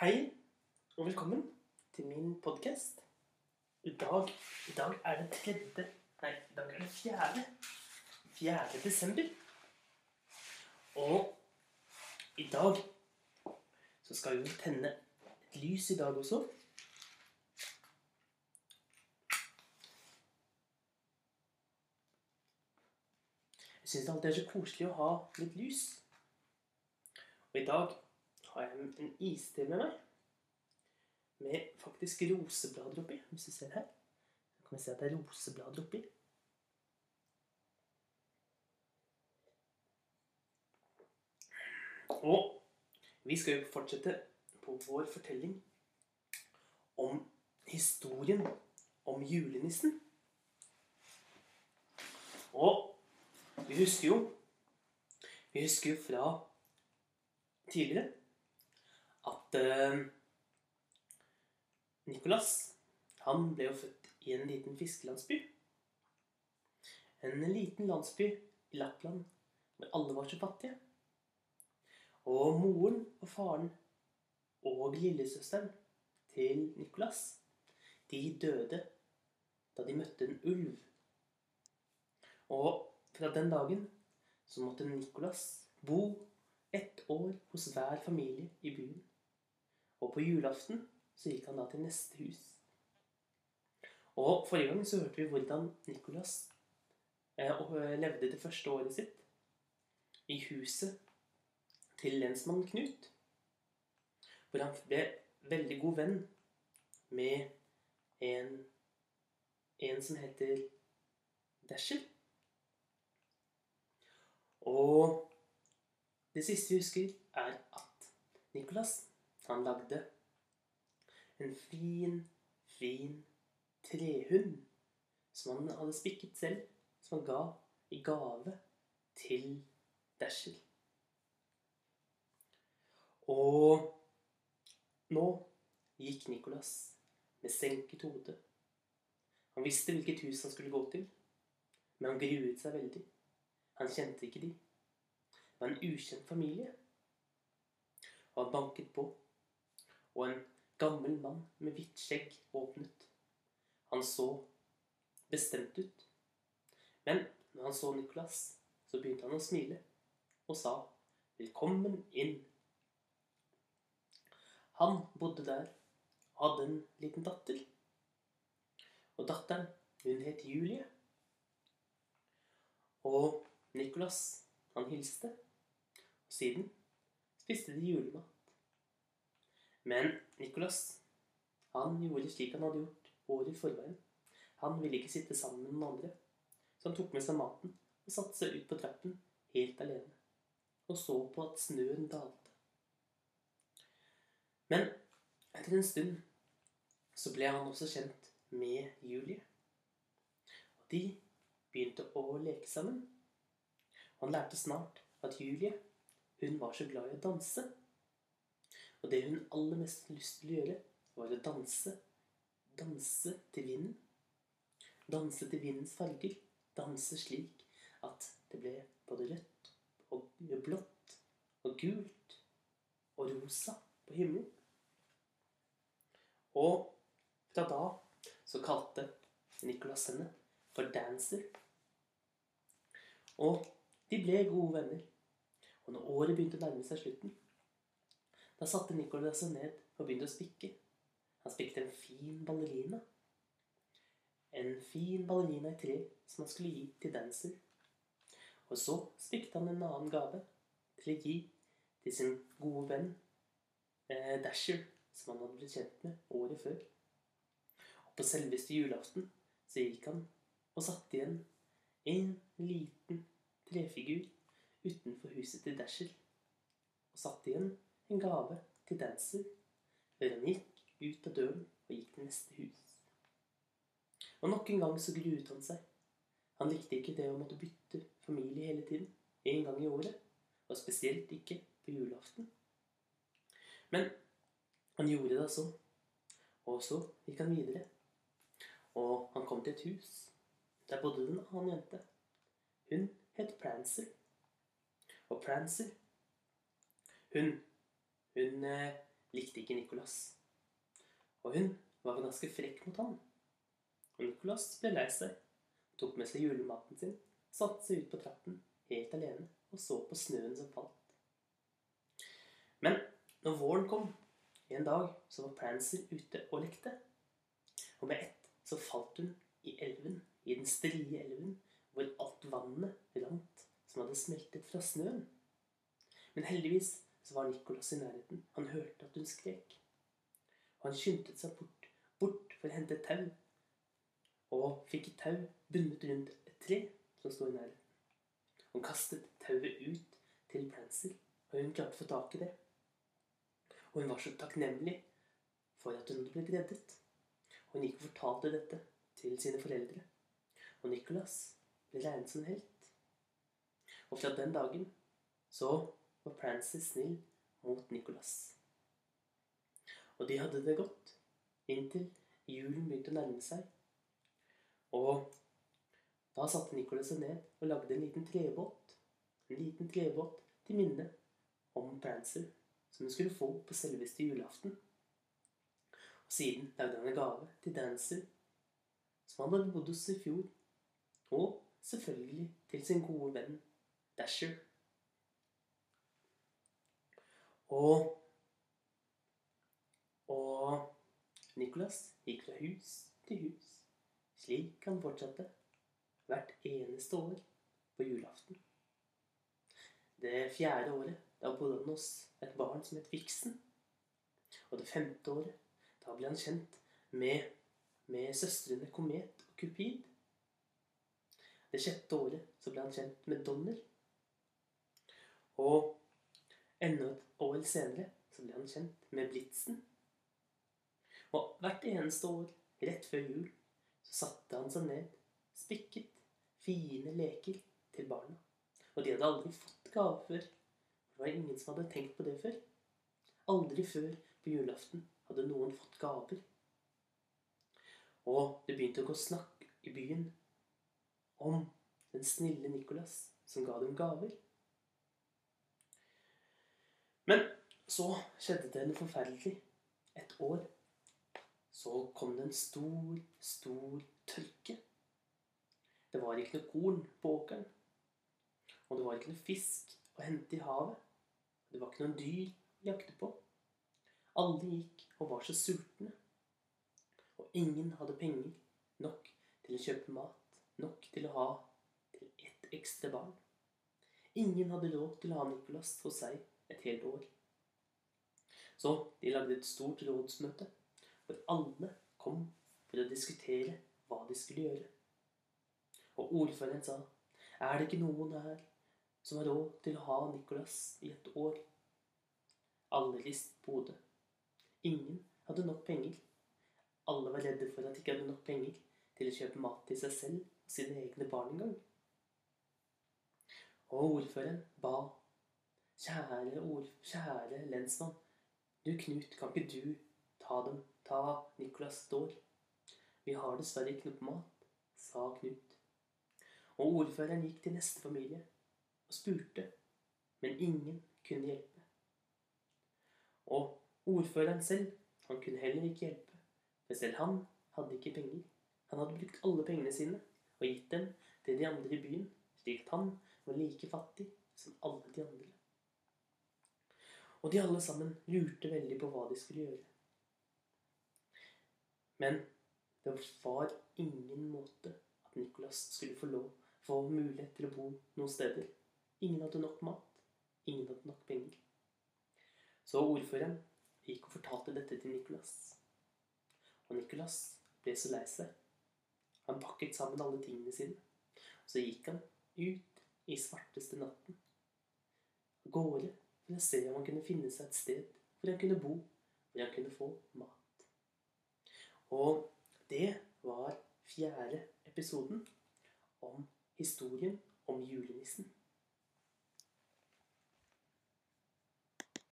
Hei, og velkommen til min podkast. I dag, I dag er det tredje Nei, i dag er det fjerde. Fjerde desember. Og i dag så skal vi tenne et lys i dag også. Jeg syns det er så koselig å ha litt lys. Og i dag har jeg en iste med meg. Med faktisk roseblader oppi. Hvis du ser her, så kan vi se at det er roseblader oppi. Og vi skal jo fortsette på vår fortelling om historien om julenissen. Og vi husker jo Vi husker jo fra tidligere at eh, Nicolas han ble jo født i en liten fiskelandsby. En liten landsby i Lappland hvor alle var så fattige. Og moren og faren og lillesøsteren til Nicolas, de døde da de møtte en ulv. Og fra den dagen så måtte Nicolas bo ett år hos hver familie i byen. Og på julaften så gikk han da til neste hus. Og forrige gang så hørte vi hvordan Nicolas eh, levde det første året sitt i huset til lensmann Knut. Hvor han ble veldig god venn med en, en som heter Dasher. Og det siste vi husker, er at Nicolas han lagde en fin, fin trehund som han hadde spikket selv, som han ga i gave til Dasher. Og nå gikk Nicolas med senket hode. Han visste hvilket hus han skulle gå til, men han gruet seg veldig. Han kjente ikke de. Var en ukjent familie. Og han banket på, og en gammel mann med hvitt skjegg åpnet. Han så bestemt ut. Men når han så Nicolas, så begynte han å smile og sa 'Velkommen inn'. Han bodde der og hadde en liten datter. Og datteren, hun het Julie. Og Nicolas, han hilste. Siden spiste de julemat. Men Nicholas, han gjorde slik han hadde gjort året i forveien. Han ville ikke sitte sammen med noen andre. Så han tok med seg maten og satte seg ut på trappen helt alene. Og så på at snøen dalte. Men etter en stund så ble han også kjent med Julie. Og de begynte å leke sammen. Han lærte snart at Julie, hun var så glad i å danse. Og det hun aller mest lyst til å gjøre, var å danse. Danse til vinden. Danse til vindens farger. Danse slik at det ble både rødt og blått og gult og rosa på himmelen. Og fra da så kalte Nicolas henne for Dancer. Og de ble gode venner. Og når året begynte å nærme seg slutten, da satte Nicolas seg ned og begynte å spikke. Han spikket en fin ballerina. En fin ballerina i tre som han skulle gi til Dancer. Og så spikket han en annen gave til å gi til sin gode venn eh, Dasher, som han hadde blitt kjent med året før. Og på selveste julaften så gikk han og satte igjen en liten trefigur utenfor huset til Dasher. Og satte igjen en gave til Dancer før han gikk ut av døren og gikk til neste hus. Og nok en gang så gruet han seg. Han likte ikke det å måtte bytte familie hele tiden, en gang i året, og spesielt ikke på julaften. Men han gjorde det så, og så gikk han videre. Og han kom til et hus. Der bodde det en annen jente. Hun het Prancer. Og Prancer, hun, hun eh, likte ikke Nicolas. Og hun var ganske frekk mot ham. Og Nicolas ble lei seg, tok med seg julematen sin, satte seg ut på trappen helt alene og så på snøen som falt. Men når våren kom, en dag så var Prancer ute og lekte. Og med ett så falt hun i elven, i den strie elven, hvor alt vannet rant som hadde smeltet fra snøen. Men heldigvis så var Nicolas i nærheten. Han hørte at hun skrek. Og han skyndte seg bort, bort for å hente tau, og fikk et tau bundet rundt et tre som sto i nærheten. Han kastet tauet ut til Prancer, og hun klarte å få tak i det. Og hun var så takknemlig for at hun hadde blitt reddet. Hun gikk og fortalte dette til sine foreldre. Og Nicholas ble regnet som helt. Og fra den dagen så var Prancer snill mot Nicholas. Og de hadde det godt inntil julen begynte å nærme seg. Og da satte Nicholas seg ned og lagde en liten trebåt. En liten trebåt til minne om Prancer, som hun skulle få på selveste julaften. Og siden lagde han en gave til Dancer, som han hadde bodd hos i fjor. Og selvfølgelig til sin gode venn Dasher. Og Og Nicholas gikk fra hus til hus, slik han fortsatte hvert eneste år på julaften. Det fjerde året da bodde han hos et barn som het Viksen. Og det femte året da ble han kjent med, med søstrene Komet og Cupid. Det sjette året så ble han kjent med Donner. Og enda et år senere så ble han kjent med Blitzen. Og hvert eneste år, rett før jul, så satte han seg ned, spikket fine leker til barna. Og de hadde aldri fått gave før. Det var ingen som hadde tenkt på det før. Aldri før på julaften hadde noen fått gaver. Og det begynte å gå snakk i byen om den snille Nicolas som ga dem gaver. Men så skjedde det noe forferdelig. Et år så kom det en stor, stor tørke. Det var ikke noe korn på åkeren. Og det var ikke noe fisk å hente i havet. Det var ikke noen dyr å jakte på. Alle gikk og var så sultne. Og ingen hadde penger nok til å kjøpe mat, nok til å ha til ett ekstra barn. Ingen hadde råd til å ha Nicolas hos seg et helt år. Så de lagde et stort rådsmøte hvor alle kom for å diskutere hva de skulle gjøre. Og ordføreren sa, er det ikke noen her som har råd til å ha Nicolas i et år? Alle ristet på hodet. Ingen hadde nok penger. Alle var redde for at de ikke hadde nok penger til å kjøpe mat til seg selv og sine egne barn engang. Og ordføreren ba, kjære, ord, kjære lensmann, du Knut, kan ikke du ta dem Ta Nicolas Står. Vi har dessverre ikke noe mat, sa Knut. Og ordføreren gikk til neste familie og spurte, men ingen kunne hjelpe. Og ordføreren selv, han kunne heller ikke hjelpe, for selv han hadde ikke penger. Han hadde brukt alle pengene sine og gitt dem til de andre i byen, slik at han var like fattig som alle de andre. Og de alle sammen lurte veldig på hva de skulle gjøre. Men det var ingen måte at Nicholas skulle få lov, få mulighet til å bo noen steder. Ingen hadde nok mat. Ingen hadde nok penger. Så ordføreren gikk og fortalte dette til Nicholas. Og Nicholas ble så lei seg. Han pakket sammen alle tingene sine. Og så gikk han ut i svarteste natten. Gårde å se om han kunne finne seg et sted hvor han kunne bo, hvor han kunne få mat. Og det var fjerde episoden om historien om julenissen.